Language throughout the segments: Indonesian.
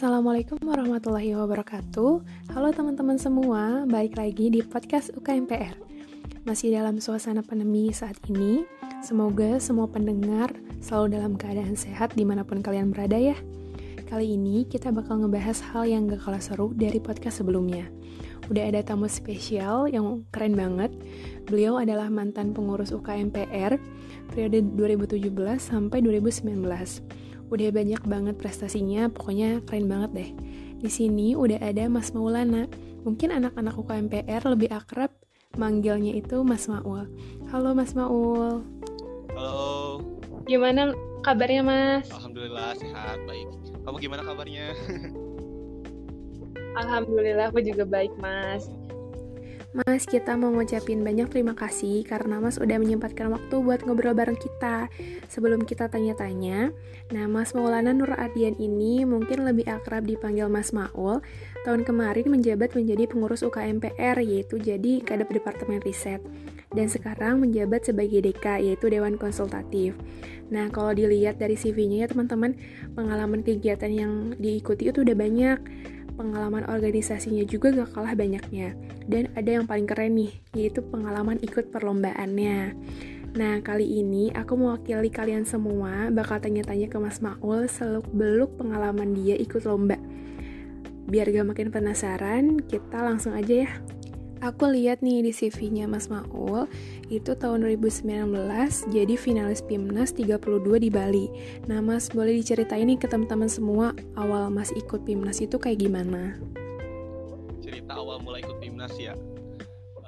Assalamualaikum warahmatullahi wabarakatuh. Halo teman-teman semua, balik lagi di podcast UKMPR Masih dalam suasana pandemi saat ini. Semoga semua pendengar selalu dalam keadaan sehat di mana pun kalian berada ya. Kali ini kita bakal ngebahas hal yang gak kalah seru dari podcast sebelumnya. Udah ada tamu spesial yang keren banget. Beliau adalah mantan pengurus UKMPR periode 2017 sampai 2019 udah banyak banget prestasinya, pokoknya keren banget deh. Di sini udah ada Mas Maulana. Mungkin anak-anak UKMPR lebih akrab manggilnya itu Mas Maul. Halo Mas Maul. Halo. Gimana kabarnya Mas? Alhamdulillah sehat, baik. Kamu gimana kabarnya? Alhamdulillah aku juga baik Mas. Mas, kita mau ngucapin banyak terima kasih karena Mas udah menyempatkan waktu buat ngobrol bareng kita. Sebelum kita tanya-tanya, nah Mas Maulana Nur Ardian ini mungkin lebih akrab dipanggil Mas Maul. Tahun kemarin menjabat menjadi pengurus UKMPR, yaitu jadi kadep Departemen Riset. Dan sekarang menjabat sebagai DK, yaitu Dewan Konsultatif. Nah, kalau dilihat dari CV-nya ya teman-teman, pengalaman kegiatan yang diikuti itu udah banyak pengalaman organisasinya juga gak kalah banyaknya. Dan ada yang paling keren nih, yaitu pengalaman ikut perlombaannya. Nah, kali ini aku mewakili kalian semua bakal tanya-tanya ke Mas Maul seluk-beluk pengalaman dia ikut lomba. Biar gak makin penasaran, kita langsung aja ya. Aku lihat nih di CV-nya Mas Maul, itu tahun 2019 jadi finalis PIMNAS 32 di Bali. Nah Mas, boleh diceritain nih ke teman-teman semua awal Mas ikut PIMNAS itu kayak gimana? Cerita awal mulai ikut PIMNAS ya?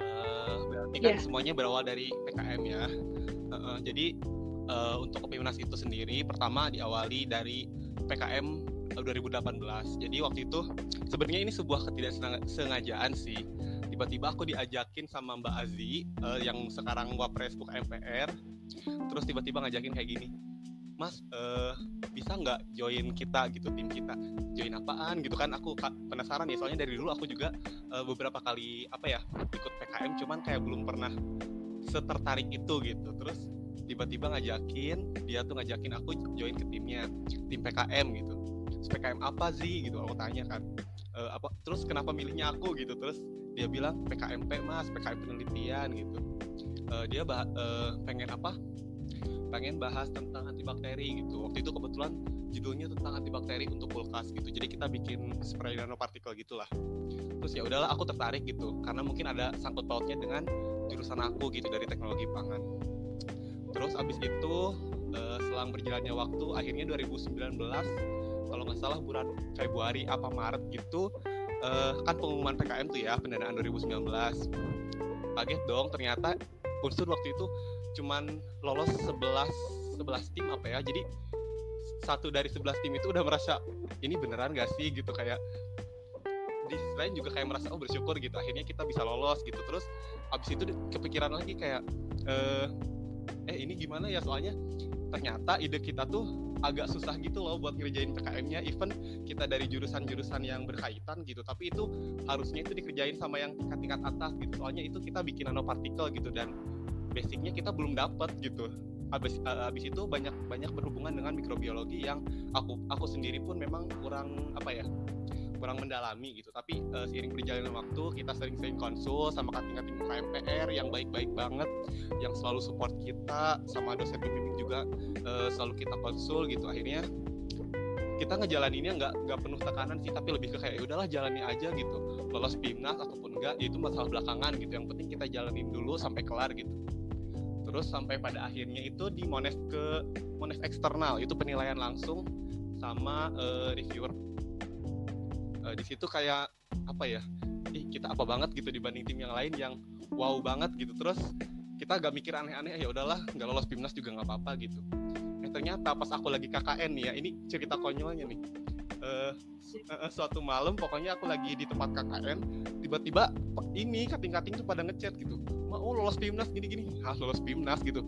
Uh, berarti kan yeah. semuanya berawal dari PKM ya. Uh, uh, jadi uh, untuk PIMNAS itu sendiri pertama diawali dari PKM 2018. Jadi waktu itu sebenarnya ini sebuah ketidaksengajaan sih tiba-tiba aku diajakin sama Mbak Azi uh, yang sekarang wapres Buk MPR terus tiba-tiba ngajakin kayak gini Mas uh, bisa nggak join kita gitu tim kita? Join apaan? Gitu kan aku penasaran ya soalnya dari dulu aku juga uh, beberapa kali apa ya ikut PKM cuman kayak belum pernah setertarik itu gitu. Terus tiba-tiba ngajakin dia tuh ngajakin aku join ke timnya tim PKM gitu. PKM apa sih? Gitu aku tanya kan e, apa terus kenapa milihnya aku? Gitu terus dia bilang PKMP mas PKM penelitian gitu. Uh, dia bah uh, pengen apa? Pengen bahas tentang antibakteri gitu. Waktu itu kebetulan judulnya tentang antibakteri untuk kulkas gitu. Jadi kita bikin spray nanopartikel gitulah. Terus ya udahlah aku tertarik gitu. Karena mungkin ada sangkut pautnya dengan jurusan aku gitu dari teknologi pangan. Terus abis itu uh, selang berjalannya waktu akhirnya 2019 kalau nggak salah bulan Februari apa Maret gitu uh, kan pengumuman PKM tuh ya pendanaan 2019 kaget dong ternyata unsur waktu itu cuman lolos 11 11 tim apa ya? Jadi satu dari 11 tim itu udah merasa ini beneran gak sih? Gitu kayak di lain juga kayak merasa oh bersyukur gitu. Akhirnya kita bisa lolos gitu. Terus abis itu kepikiran lagi kayak eh, eh ini gimana ya? Soalnya ternyata ide kita tuh agak susah gitu loh buat ngerjain PKM-nya even kita dari jurusan-jurusan yang berkaitan gitu tapi itu harusnya itu dikerjain sama yang tingkat-tingkat atas gitu. Soalnya itu kita bikin nanopartikel gitu dan basicnya kita belum dapat gitu. Habis uh, habis itu banyak banyak berhubungan dengan mikrobiologi yang aku aku sendiri pun memang kurang apa ya kurang mendalami gitu. Tapi uh, seiring berjalannya waktu kita sering-sering konsul sama kating-kating KMPR yang baik-baik banget yang selalu support kita sama dosen pembimbing juga uh, selalu kita konsul gitu. Akhirnya kita ngejalaninnya nggak nggak penuh tekanan sih tapi lebih ke kayak ya udahlah jalani aja gitu. Lolos PIMNAS ataupun enggak ya itu masalah belakangan gitu. Yang penting kita jalanin dulu sampai kelar gitu. Terus sampai pada akhirnya itu di Mones ke Mones eksternal. Itu penilaian langsung sama uh, reviewer uh, di situ kayak apa ya ih kita apa banget gitu dibanding tim yang lain yang wow banget gitu. Terus kita agak mikir aneh-aneh ya udahlah nggak lolos timnas juga nggak apa-apa gitu. Eh ternyata pas aku lagi KKN nih ya ini cerita konyolnya nih. Uh, uh, suatu malam pokoknya aku lagi di tempat KKN tiba-tiba ini kating-kating tuh pada ngechat gitu mau lolos timnas gini-gini. Ah lolos timnas gitu.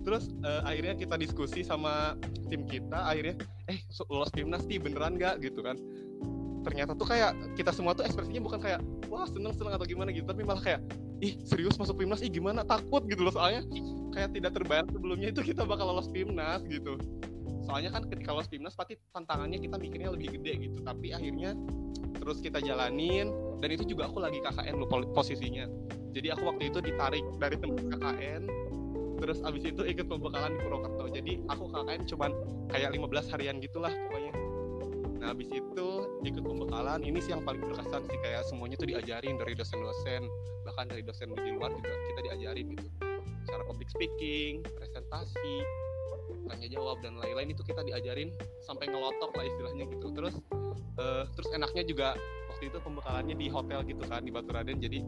Terus uh, akhirnya kita diskusi sama tim kita akhirnya eh lolos timnas nih beneran nggak? gitu kan ternyata tuh kayak kita semua tuh ekspresinya bukan kayak wah seneng seneng atau gimana gitu tapi malah kayak ih serius masuk timnas ih gimana? Takut gitu loh soalnya kayak tidak terbayang sebelumnya itu kita bakal lolos timnas gitu. Soalnya kan ketika lolos timnas pasti tantangannya kita mikirnya lebih gede gitu. Tapi akhirnya terus kita jalanin dan itu juga aku lagi KKN lu posisinya. Jadi aku waktu itu ditarik dari tempat KKN terus abis itu ikut pembekalan di Purwokerto. Jadi aku KKN cuman kayak 15 harian gitulah pokoknya nah abis itu ikut pembekalan ini sih yang paling berkesan sih kayak semuanya tuh diajarin dari dosen-dosen bahkan dari dosen di luar juga kita diajarin gitu. Cara public speaking presentasi tanya jawab dan lain-lain itu kita diajarin sampai ngelotok lah istilahnya gitu. Terus uh, terus enaknya juga waktu itu pembekalannya di hotel gitu kan di Batu Raden. Jadi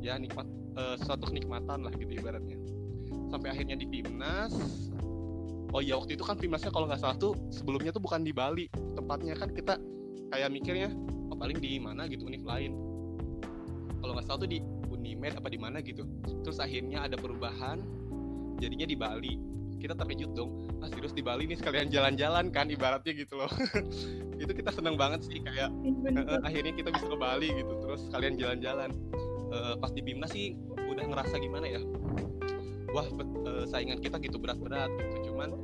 ya nikmat uh, suatu kenikmatan lah gitu ibaratnya. Sampai akhirnya di timnas oh iya waktu itu kan timnasnya kalau nggak salah tuh sebelumnya tuh bukan di Bali. Tempatnya kan kita kayak mikirnya oh paling di mana gitu univ lain. Kalau nggak salah tuh di Unimed apa di mana gitu. Terus akhirnya ada perubahan jadinya di Bali. Kita terkejut dong. Ah serius di Bali nih sekalian jalan-jalan kan ibaratnya gitu loh. Itu kita seneng banget sih kayak uh, akhirnya kita bisa ke Bali gitu. Terus sekalian jalan-jalan. Uh, pas di Bimna sih udah ngerasa gimana ya wah uh, saingan kita gitu berat-berat gitu. Cuman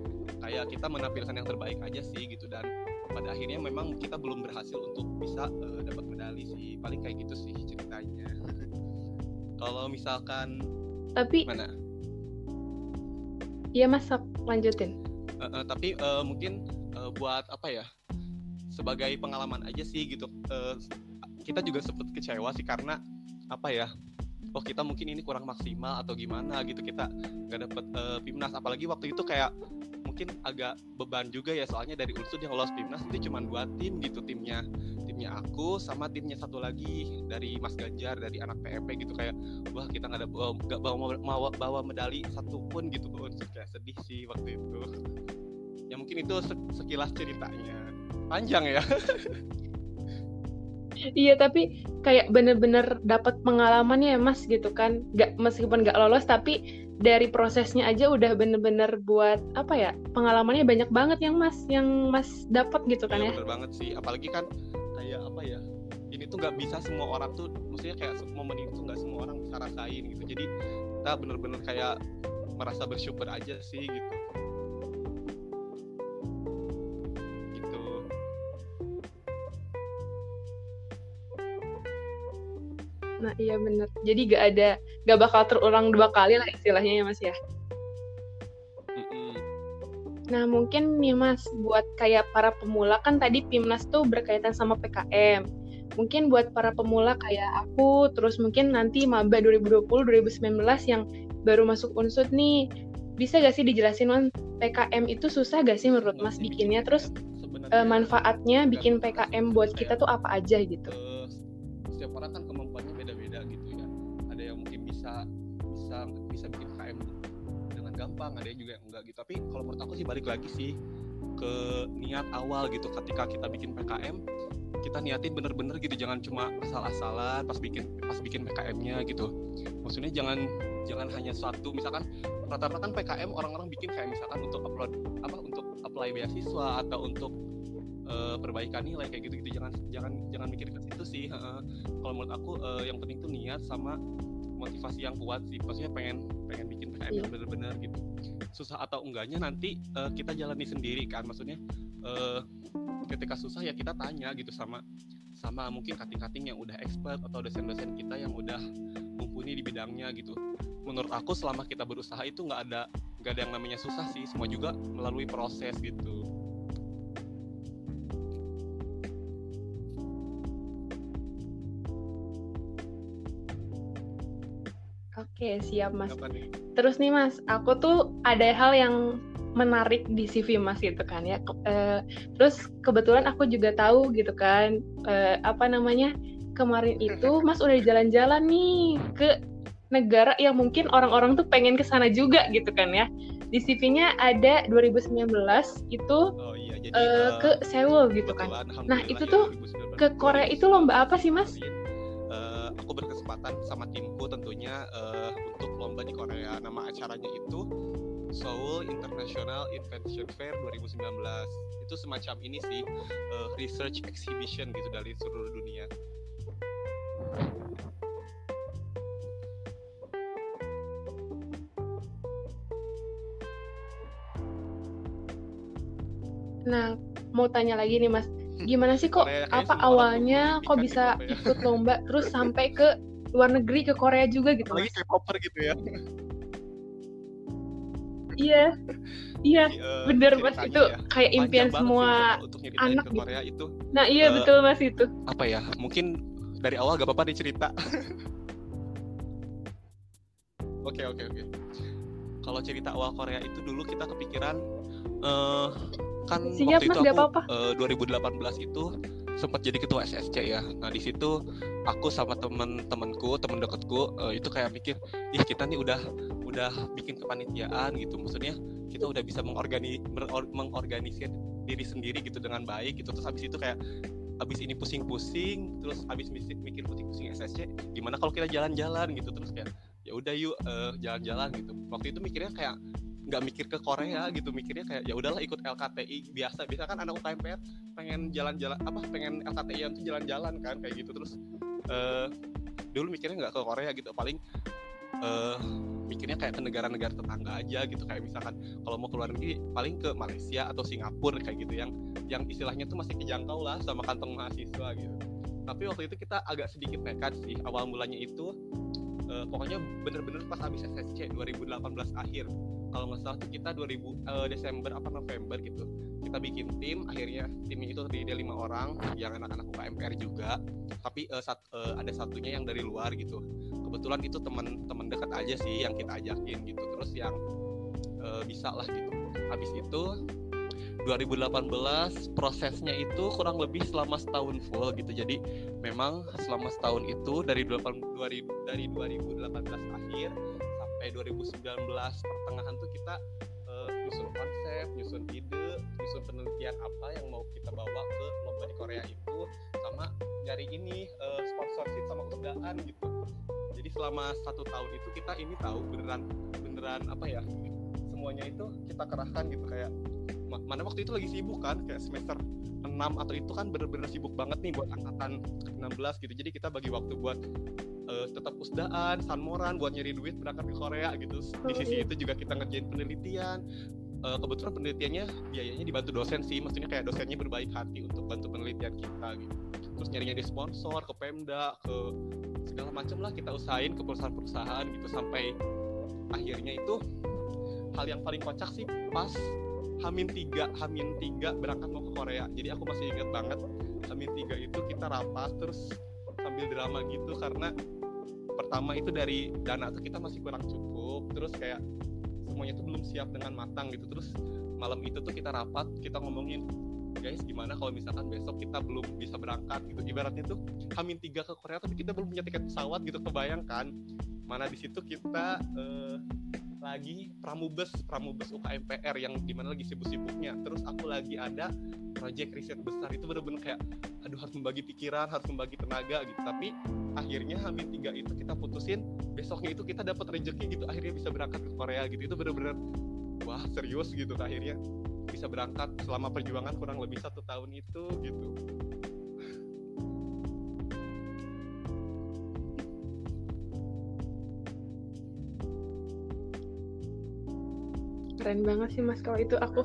kayak kita menampilkan yang terbaik aja sih gitu. Dan pada akhirnya memang kita belum berhasil untuk bisa uh, dapat medali sih. Paling kayak gitu sih ceritanya. Kalau misalkan tapi mana iya mas lanjutin. Uh, uh, tapi uh, mungkin uh, buat apa ya sebagai pengalaman aja sih gitu. Uh, kita juga sempat kecewa sih karena apa ya oh kita mungkin ini kurang maksimal atau gimana gitu kita nggak dapet uh, Pimnas. Apalagi waktu itu kayak mungkin agak beban juga ya soalnya dari unsur yang lolos Pimnas itu cuma dua tim gitu timnya timnya aku sama timnya satu lagi dari Mas Ganjar dari anak PMP gitu kayak wah kita nggak ada nggak bawa, bawa bawa medali satu pun gitu. Ke unsur kayak sedih sih waktu itu. Ya mungkin itu sekilas ceritanya. Panjang ya iya tapi kayak bener-bener dapat pengalamannya ya mas gitu kan. Nggak meskipun nggak lolos tapi dari prosesnya aja udah bener-bener buat apa ya pengalamannya banyak banget yang mas yang mas dapat gitu kan iya, ya. bener banget sih. Apalagi kan kayak apa ya ini tuh nggak bisa semua orang tuh maksudnya kayak momen itu nggak semua orang bisa rasain gitu. Jadi kita bener-bener kayak merasa bersyukur aja sih gitu Nah iya bener. Jadi gak ada, gak bakal terulang dua kali lah istilahnya ya mas ya. Nah mungkin nih mas buat kayak para pemula kan tadi Pimnas tuh berkaitan sama PKM. Mungkin buat para pemula kayak aku, terus mungkin nanti maba 2020-2019 yang baru masuk unsur nih, bisa gak sih dijelasin mas PKM itu susah gak sih menurut mas bikinnya? Terus uh, manfaatnya bikin PKM buat kita tuh apa aja gitu? Uh, setiap orang kan kemampuannya bisa bisa bikin KM dengan gampang ada juga yang enggak gitu. Tapi kalau menurut aku sih balik lagi sih ke niat awal gitu. Ketika kita bikin PKM kita niatin bener-bener gitu. Jangan cuma asal-asalan pas bikin pas bikin PKM-nya gitu. Maksudnya jangan jangan hanya satu. Misalkan rata-rata kan PKM orang-orang bikin kayak misalkan untuk upload apa untuk apply beasiswa atau untuk uh, perbaikan nilai kayak gitu gitu jangan jangan jangan mikir ke situ sih kalau menurut aku uh, yang penting tuh niat sama motivasi yang kuat sih. Maksudnya pengen pengen bikin PKM yang iya. bener-bener gitu. Susah atau enggaknya nanti uh, kita jalani sendiri kan. Maksudnya uh, ketika susah ya kita tanya gitu sama sama mungkin kating-kating yang udah expert atau dosen-dosen kita yang udah mumpuni di bidangnya gitu. Menurut aku selama kita berusaha itu nggak ada nggak ada yang namanya susah sih. Semua juga melalui proses gitu Oke, siap Mas. nih? Terus nih Mas, aku tuh ada hal yang menarik di CV Mas gitu kan ya. Uh, terus kebetulan aku juga tahu gitu kan uh, apa namanya kemarin itu Mas udah jalan-jalan nih ke negara yang mungkin orang-orang tuh pengen ke sana juga gitu kan ya. Di CV-nya ada 2019 itu oh, iya. Jadi, uh, ke Seoul gitu kan. Nah itu ya, tuh ke Korea itu lomba apa sih Mas? Aku berkesempatan sama timku tentunya uh, untuk lomba di Korea. Nama acaranya itu Seoul International Invention Fair 2019. Itu semacam ini sih uh, research exhibition gitu dari seluruh dunia. nah mau tanya lagi nih mas gimana sih kok Korea, apa awalnya kok bisa gitu, ikut lomba terus sampai ke luar negeri ke Korea juga gitu lagi kayak popper gitu ya. Iya. Iya uh, bener mas itu. ya. kayak impian semua anak ke Korea gitu. itu. Nah iya uh, betul mas itu. apa ya mungkin dari awal gak apa-apa dicerita oke oke oke. Kalau cerita awal Korea itu dulu kita kepikiran uh, kan Siap, waktu mas, itu aku apa -apa. uh, 2018 itu sempat jadi ketua SSC ya. Nah di situ aku sama temen-temenku, temen deketku uh, itu kayak mikir, ih kita nih udah udah bikin kepanitiaan gitu. Maksudnya kita udah bisa mengorgani mengorganisir diri sendiri gitu dengan baik gitu. Terus habis itu kayak habis ini pusing-pusing, terus habis mikir pusing-pusing SSC, gimana kalau kita jalan-jalan gitu terus kayak ya udah yuk uh, jalan-jalan gitu. Waktu itu mikirnya kayak nggak mikir ke Korea gitu mikirnya kayak ya udahlah ikut LKTI biasa. Biasa kan anak UKMPR pengen jalan-jalan apa pengen LKTI tuh jalan-jalan kan kayak gitu. Terus uh, dulu mikirnya nggak ke Korea gitu. Paling uh, mikirnya kayak ke negara-negara tetangga aja gitu. Kayak misalkan kalau mau keluar negeri paling ke Malaysia atau Singapura kayak gitu. Yang yang istilahnya tuh masih kejangkau lah sama kantong mahasiswa gitu. Tapi waktu itu kita agak sedikit nekat sih awal mulanya itu uh, pokoknya bener-bener pas habis SSC 2018 akhir kalau nggak salah kita 2000 uh, eh, Desember apa November gitu kita bikin tim akhirnya timnya itu terdiri dari lima orang yang anak-anak UKMPR juga. Tapi uh, sat, uh, ada satunya yang dari luar gitu. Kebetulan itu teman-teman dekat aja sih yang kita ajakin gitu terus yang uh, bisa lah gitu. Habis itu 2018 prosesnya itu kurang lebih selama setahun full gitu. Jadi memang selama setahun itu dari 2000, dari 2018 akhir sampai 2019 pertengahan tuh kita uh, nyusun konsep, nyusun ide, nyusun penelitian apa yang mau kita bawa ke lomba di Korea itu sama dari ini uh, sponsorship sama undangan gitu. Jadi selama satu tahun itu kita ini tahu beneran beneran apa ya semuanya itu kita kerahkan gitu kayak mana waktu itu lagi sibuk kan kayak semester 6 atau itu kan bener-bener sibuk banget nih buat angkatan 16 gitu jadi kita bagi waktu buat uh, tetap usdaan, sanmoran buat nyari duit berangkat ke Korea gitu. Di sisi itu juga kita ngerjain penelitian. Uh, kebetulan penelitiannya biayanya dibantu dosen sih, maksudnya kayak dosennya berbaik hati untuk bantu penelitian kita gitu. Terus nyari-nyari sponsor ke Pemda, ke segala macam lah kita usahain ke perusahaan-perusahaan gitu sampai akhirnya itu hal yang paling kocak sih pas Hamin tiga, Hamin tiga berangkat mau ke Korea. Jadi aku masih ingat banget Hamin tiga itu kita rapat terus sambil drama gitu karena pertama itu dari dana tuh kita masih kurang cukup terus kayak semuanya tuh belum siap dengan matang gitu. Terus malam itu tuh kita rapat kita ngomongin guys gimana kalau misalkan besok kita belum bisa berangkat? Gitu. Ibaratnya tuh hamin tiga ke Korea tapi kita belum punya tiket pesawat gitu kebayangkan mana di situ kita uh, lagi pramubes pramubes UKMPR yang di mana lagi sibuk-sibuknya. Terus aku lagi ada project riset besar. Itu bener-bener kayak aduh harus membagi pikiran harus membagi tenaga gitu. Tapi akhirnya hamil tiga itu kita putusin besoknya itu kita dapat rezeki gitu. Akhirnya bisa berangkat ke Korea gitu. Itu bener-bener wah serius gitu akhirnya. Bisa berangkat selama perjuangan kurang lebih satu tahun itu gitu keren banget sih mas kalau itu. Aku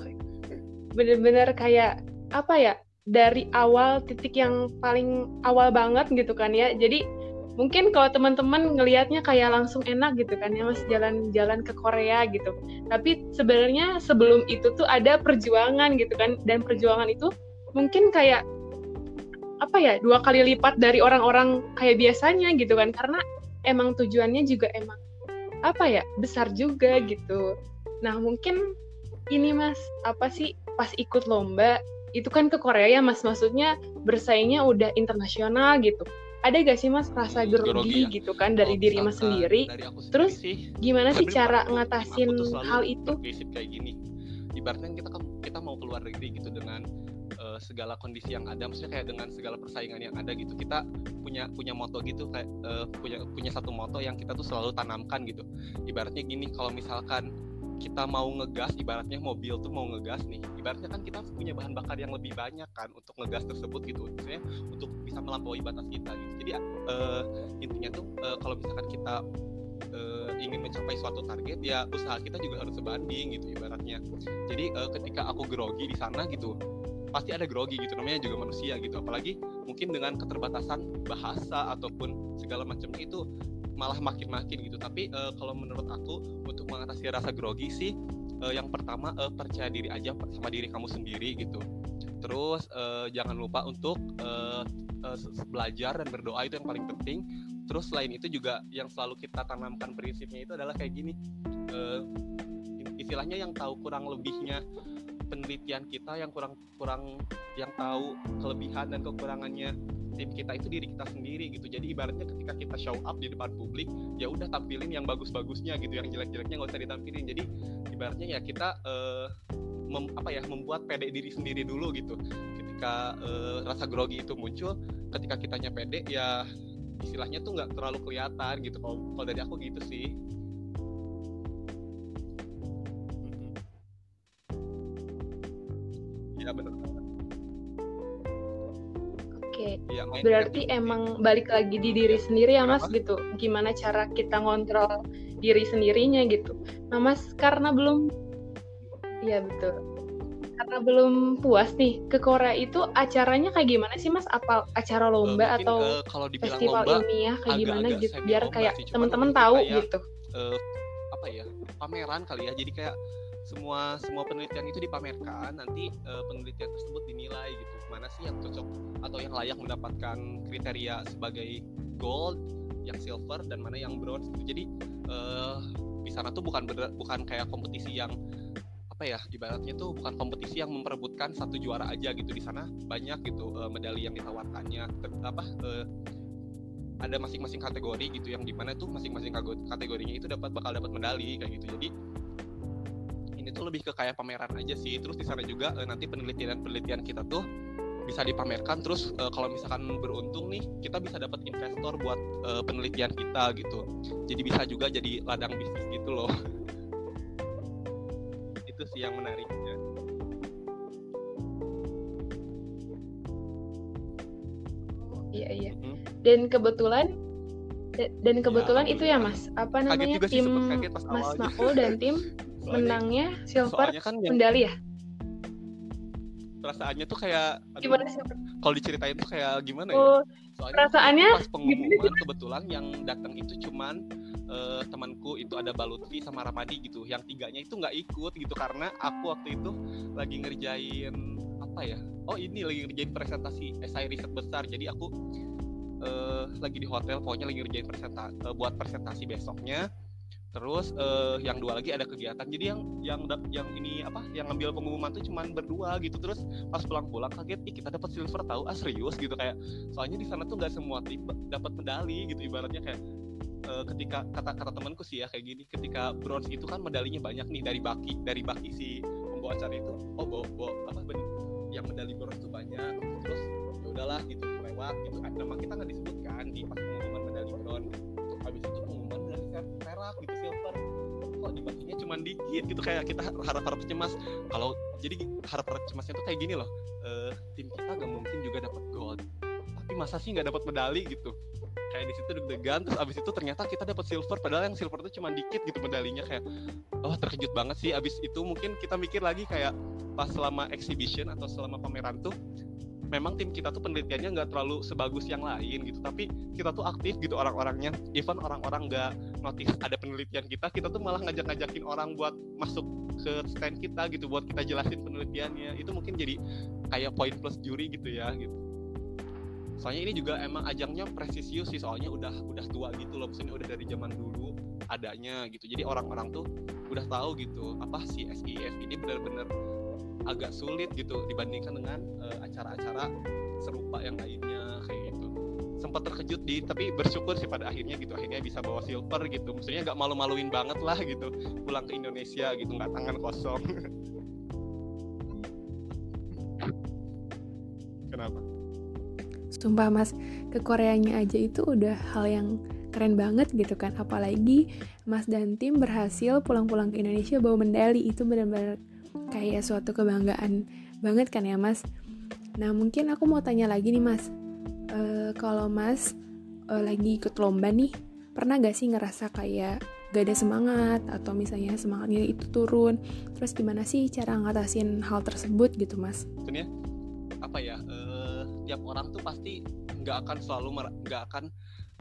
bener-bener kayak apa ya dari awal titik yang paling awal banget gitu kan ya. Jadi mungkin kalau teman-teman ngelihatnya kayak langsung enak gitu kan ya mas jalan-jalan ke Korea gitu. Tapi sebenarnya sebelum itu tuh ada perjuangan gitu kan dan perjuangan itu mungkin kayak apa ya dua kali lipat dari orang-orang kayak biasanya gitu kan. Karena emang tujuannya juga emang apa ya besar juga gitu Nah, mungkin ini Mas, apa sih pas ikut lomba itu kan ke Korea ya Mas, maksudnya bersaingnya udah internasional gitu. Ada gak sih Mas rasa hmm, grogi, ya? gitu kan dari oh, diri Mas sendiri? Dari Terus sih, gimana sih cara ngatasin hal itu? kayak gini. Ibaratnya kita kan kita mau keluar negeri gitu dengan uh, segala kondisi yang ada, maksudnya kayak dengan segala persaingan yang ada gitu. Kita punya punya moto gitu kayak uh, punya punya satu moto yang kita tuh selalu tanamkan gitu. Ibaratnya gini, kalau misalkan kita mau ngegas ibaratnya mobil tuh mau ngegas nih ibaratnya kan kita punya bahan bakar yang lebih banyak kan untuk ngegas tersebut gitu maksudnya untuk bisa melampaui batas kita gitu. Jadi uh, intinya tuh uh, kalau misalkan kita uh, ingin mencapai suatu target ya usaha kita juga harus sebanding gitu ibaratnya. Jadi uh, ketika aku grogi di sana gitu pasti ada grogi gitu namanya juga manusia gitu. Apalagi mungkin dengan keterbatasan bahasa ataupun segala macamnya itu malah makin-makin gitu. Tapi uh, kalau menurut aku untuk mengatasi rasa grogi sih uh, yang pertama uh, percaya diri aja sama diri kamu sendiri gitu. Terus uh, jangan lupa untuk uh, uh, belajar dan berdoa itu yang paling penting. Terus selain itu juga yang selalu kita tanamkan prinsipnya itu adalah kayak gini. Uh, istilahnya yang tahu kurang lebihnya penelitian kita yang kurang kurang yang tahu kelebihan dan kekurangannya tim kita itu diri kita sendiri gitu. Jadi ibaratnya ketika kita show up di depan publik ya udah tampilin yang bagus-bagusnya gitu yang jelek-jeleknya nggak usah ditampilin. Jadi ibaratnya ya kita uh, mem, apa ya membuat pede diri sendiri dulu gitu. Ketika uh, rasa grogi itu muncul ketika kitanya pede ya istilahnya tuh nggak terlalu kelihatan gitu. Kalau dari aku gitu sih berarti gitu. emang balik lagi di diri ya. sendiri ya Mas gitu. Gimana cara kita ngontrol diri sendirinya gitu. Nah Mas karena belum, iya betul. Karena belum puas nih ke Korea itu acaranya kayak gimana sih Mas? Apa acara lomba uh, mungkin, atau uh, kalau festival lomba, ilmiah kayak agak, gimana gitu? Biar kayak teman-teman tahu kayak, gitu. Uh, apa ya pameran kali ya. Jadi kayak semua semua penelitian itu dipamerkan nanti uh, penelitian tersebut dinilai gitu mana sih yang cocok atau yang layak mendapatkan kriteria sebagai gold yang silver dan mana yang bronze gitu. jadi uh, di sana tuh bukan bukan kayak kompetisi yang apa ya ibaratnya tuh bukan kompetisi yang memperebutkan satu juara aja gitu. Di sana banyak gitu uh, medali yang ditawarkannya. Apa uh, ada masing-masing kategori gitu yang di mana tuh masing-masing kategorinya itu dapat bakal dapat medali kayak gitu. Jadi ini tuh lebih ke kayak pameran aja sih. Terus di sana juga uh, nanti penelitian penelitian kita tuh bisa dipamerkan terus uh, kalau misalkan beruntung nih kita bisa dapat investor buat uh, penelitian kita gitu. Jadi bisa juga jadi ladang bisnis gitu loh. Itu sih yang menariknya. Iya iya. Hmm. dan kebetulan dan kebetulan ya, itu ya mas. Apa namanya? tim mas Makul dan tim soalnya, menangnya silver kan medali ya perasaannya tuh kayak gimana sih? kalau diceritain tuh kayak gimana ya? Oh, soalnya perasaannya pas pengumuman kebetulan yang datang itu cuman uh, temanku itu ada Balutvi sama Ramadi gitu. Yang tiganya itu nggak ikut gitu karena aku waktu itu lagi ngerjain apa ya? Oh ini lagi ngerjain presentasi esai riset besar. Jadi aku uh, lagi di hotel pokoknya lagi ngerjain presentasi uh, buat presentasi besoknya terus uh, yang dua lagi ada kegiatan. Jadi yang yang yang ini apa yang ngambil pengumuman tuh cuman berdua gitu. Terus pas pulang-pulang kaget ih kita dapat silver tahu ah serius? Gitu kayak soalnya di sana tuh nggak semua tim dapat medali gitu ibaratnya kayak uh, ketika kata kata temanku sih ya kayak gini ketika bronze itu kan medalinya banyak nih dari baki dari baki si pembawa acara itu oh bawa, bawa apa bener yang medali bronze tuh banyak terus ya udahlah gitu lewat gitu kan. Nama kita nggak disebutkan di pas pengumuman medali bronze. Habis itu pengumuman medali perak gitu kok dibaginya cuma dikit gitu kayak kita harap-harap cemas. Kalau jadi harap-harap cemasnya tuh kayak gini loh uh, tim kita gak mungkin juga dapat gold tapi masa sih nggak dapat medali gitu? Kayak di situ deg-degan terus abis itu ternyata kita dapat silver padahal yang silver itu cuma dikit gitu medalinya kayak oh terkejut banget sih. Abis itu mungkin kita mikir lagi kayak pas selama exhibition atau selama pameran tuh memang tim kita tuh penelitiannya nggak terlalu sebagus yang lain gitu tapi kita tuh aktif gitu orang-orangnya. Even orang-orang nggak notice ada penelitian kita kita tuh malah ngajak-ngajakin orang buat masuk ke stand kita gitu buat kita jelasin penelitiannya. Itu mungkin jadi kayak poin plus juri gitu ya gitu. Soalnya ini juga emang ajangnya presisius sih soalnya udah udah tua gitu loh maksudnya udah dari zaman dulu adanya gitu. Jadi orang-orang tuh udah tahu gitu apa sih SIF ini benar-benar agak sulit gitu dibandingkan dengan uh, acara-acara serupa yang lainnya kayak gitu. Sempat terkejut di tapi bersyukur sih pada akhirnya gitu akhirnya bisa bawa silver gitu. Maksudnya nggak malu-maluin banget lah gitu pulang ke Indonesia gitu nggak tangan kosong. Kenapa? Sumpah mas ke Koreanya aja itu udah hal yang keren banget gitu kan. Apalagi Mas dan tim berhasil pulang-pulang ke Indonesia bawa medali. Itu benar-benar kayak suatu kebanggaan banget kan ya mas? Nah mungkin aku mau tanya lagi nih mas. Uh, kalau mas uh, lagi ikut lomba nih pernah gak sih ngerasa kayak gak ada semangat atau misalnya semangatnya itu turun? Terus gimana sih cara ngatasin hal tersebut gitu mas? Tentunya apa ya uh, tiap orang tuh pasti nggak akan selalu nggak akan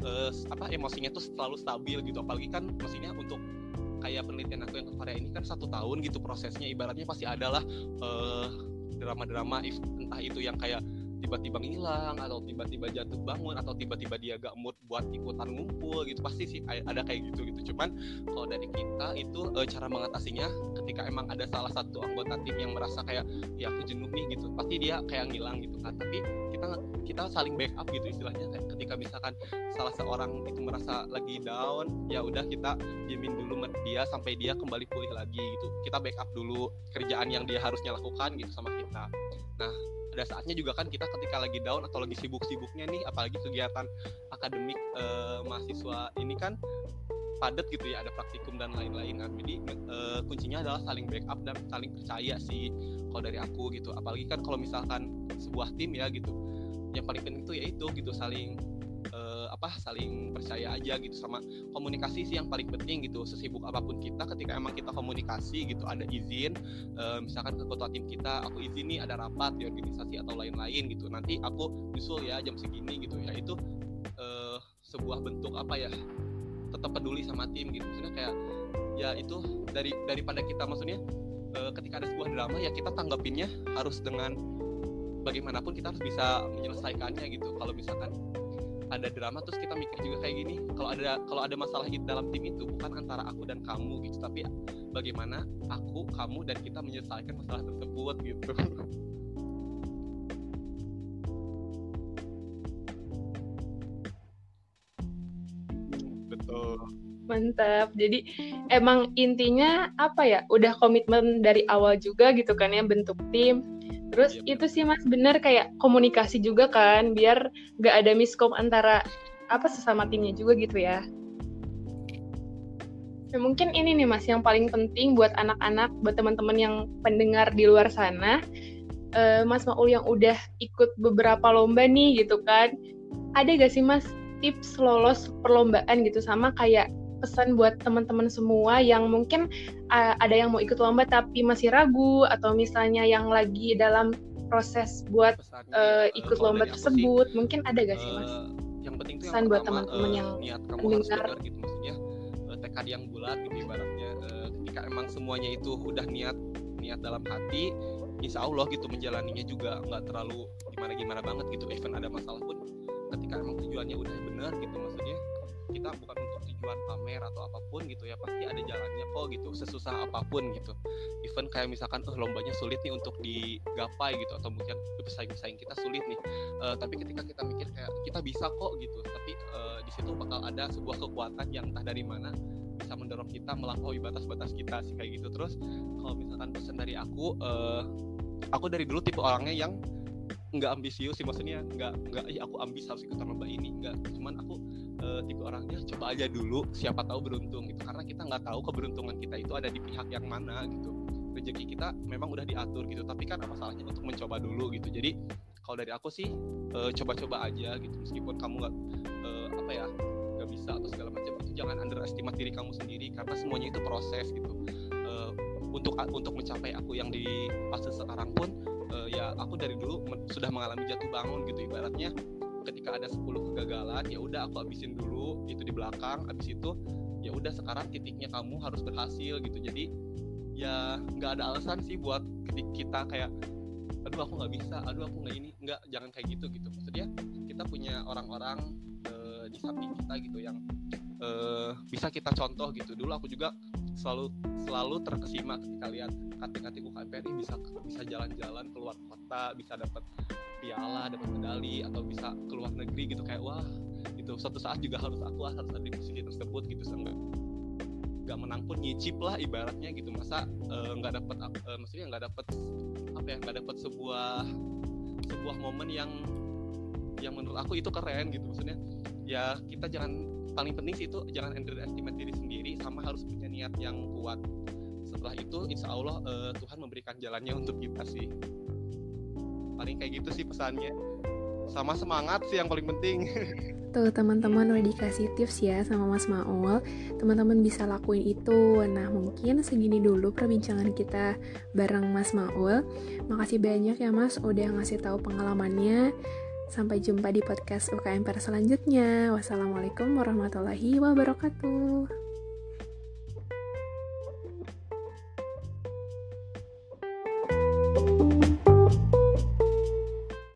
uh, apa emosinya tuh selalu stabil gitu. Apalagi kan maksudnya untuk kayak penelitian aku yang ke Korea ini kan satu tahun gitu prosesnya ibaratnya pasti adalah uh, drama-drama entah itu yang kayak tiba-tiba ngilang atau tiba-tiba jatuh bangun atau tiba-tiba dia gak mood buat ikutan ngumpul gitu. Pasti sih ada kayak gitu gitu. Cuman kalau dari kita itu e, cara mengatasinya ketika emang ada salah satu anggota tim yang merasa kayak ya aku jenuh nih gitu. Pasti dia kayak ngilang gitu kan. Tapi kita kita saling backup gitu istilahnya kayak ketika misalkan salah seorang itu merasa lagi down ya udah kita diemin dulu dia sampai dia kembali pulih lagi gitu. Kita backup dulu kerjaan yang dia harusnya lakukan gitu sama kita. Nah ada saatnya juga kan kita ketika lagi down atau lagi sibuk-sibuknya nih apalagi kegiatan akademik eh, mahasiswa ini kan padat gitu ya ada praktikum dan lain-lain kan. Jadi uh, kuncinya adalah saling backup dan saling percaya sih kalau dari aku gitu. Apalagi kan kalau misalkan sebuah tim ya gitu yang paling penting itu yaitu gitu saling apa saling percaya aja gitu sama komunikasi sih yang paling penting gitu. Sesibuk apa pun kita ketika emang kita komunikasi gitu ada izin uh, misalkan ke ketua tim kita aku izin nih ada rapat di organisasi atau lain-lain gitu. Nanti aku nyusul ya jam segini gitu ya. Itu uh, sebuah bentuk apa ya tetap peduli sama tim gitu. Maksudnya kayak ya itu dari daripada kita maksudnya uh, ketika ada sebuah drama ya kita tanggapinnya harus dengan bagaimanapun kita harus bisa menyelesaikannya gitu. Kalau misalkan ada drama terus kita mikir juga kayak gini kalau ada kalau ada masalah di dalam tim itu bukan antara aku dan kamu gitu tapi bagaimana aku kamu dan kita menyelesaikan masalah tersebut gitu. Betul. Mantap. Jadi emang intinya apa ya udah komitmen dari awal juga gitu kan ya bentuk tim Terus iya, itu sih mas bener kayak komunikasi juga kan biar gak ada miskom antara apa sesama timnya juga gitu ya. Nah, mungkin ini nih mas yang paling penting buat anak-anak, buat teman-teman yang pendengar di luar sana, uh, Mas Maul yang udah ikut beberapa lomba nih gitu kan, ada gak sih mas tips lolos perlombaan gitu? Sama kayak pesan buat teman-teman semua yang mungkin uh, ada yang mau ikut lomba tapi masih ragu atau misalnya yang lagi dalam proses buat uh, ikut lomba tersebut sih, mungkin ada gak sih mas? yang penting itu pesan yang buat teman-teman uh, yang niat kamu mendengar. harus benar gitu maksudnya uh, tekad yang bulat gitu ibaratnya uh, ketika emang semuanya itu udah niat niat dalam hati insya Allah gitu menjalaninya juga nggak terlalu gimana gimana banget gitu even ada masalah pun ketika emang tujuannya udah benar gitu maksudnya kita bukan untuk tujuan pamer atau apa pun gitu ya pasti ada jalannya kok gitu sesusah apa pun gitu. Even kayak misalkan oh lombanya sulit nih untuk digapai gitu atau mungkin pesaing-pesaing kita sulit nih. Uh, tapi ketika kita mikir kayak kita bisa kok gitu. Tapi uh, di situ bakal ada sebuah kekuatan yang entah dari mana bisa mendorong kita melampaui batas-batas kita sih kayak gitu. Terus kalau misalkan pesan dari aku uh, aku dari dulu tipe orangnya yang nggak ambisius sih maksudnya nggak nggak ya aku ambis harus ikutan lomba ini. Nggak cuman aku uh, tipe orangnya coba aja dulu siapa tahu beruntung gitu. Karena kita nggak tahu keberuntungan kita itu ada di pihak yang mana gitu. Rezeki kita memang udah diatur gitu. Tapi kan apa salahnya untuk mencoba dulu gitu. Jadi kalau dari aku sih uh, coba-coba aja gitu. Meskipun kamu nggak uh, apa ya nggak bisa atau segala macam itu jangan underestimate diri kamu sendiri karena semuanya itu proses gitu. Uh, untuk untuk mencapai aku yang di fase sekarang pun uh, ya aku dari dulu sudah mengalami jatuh bangun gitu. Ibaratnya ketika ada 10 kegagalan ya udah aku habisin dulu itu di belakang habis itu ya udah sekarang titiknya kamu harus berhasil gitu. Jadi ya nggak ada alasan sih buat ketika kita kayak aduh aku nggak bisa aduh aku nggak ini. Nggak jangan kayak gitu gitu. Maksudnya kita punya orang-orang uh, di samping kita gitu yang uh, bisa kita contoh gitu. Dulu aku juga selalu selalu terkesima ketika lihat kating-kating UKMPRI bisa bisa jalan-jalan keluar kota bisa dapat piala dapat medali atau bisa keluar negeri gitu. Kayak wah itu suatu saat juga harus aku harus ada di posisi tersebut gitu. Seenggak nggak menang pun nyicip lah ibaratnya gitu. Masa eh, nggak uh, dapat uh, maksudnya nggak dapat apa ya nggak dapat sebuah sebuah momen yang yang menurut aku itu keren gitu. Maksudnya ya kita jangan paling penting sih itu jangan underestimate diri sendiri sama harus punya niat yang kuat. Setelah itu insya Allah uh, Tuhan memberikan jalannya untuk kita sih. Paling kayak gitu sih pesannya. Sama semangat sih yang paling penting. Tuh teman-teman udah dikasih tips ya sama Mas Maul. Teman-teman bisa lakuin itu. Nah mungkin segini dulu perbincangan kita bareng Mas Maul. Makasih banyak ya Mas udah ngasih tahu pengalamannya Sampai jumpa di podcast UKM selanjutnya. Wassalamualaikum warahmatullahi wabarakatuh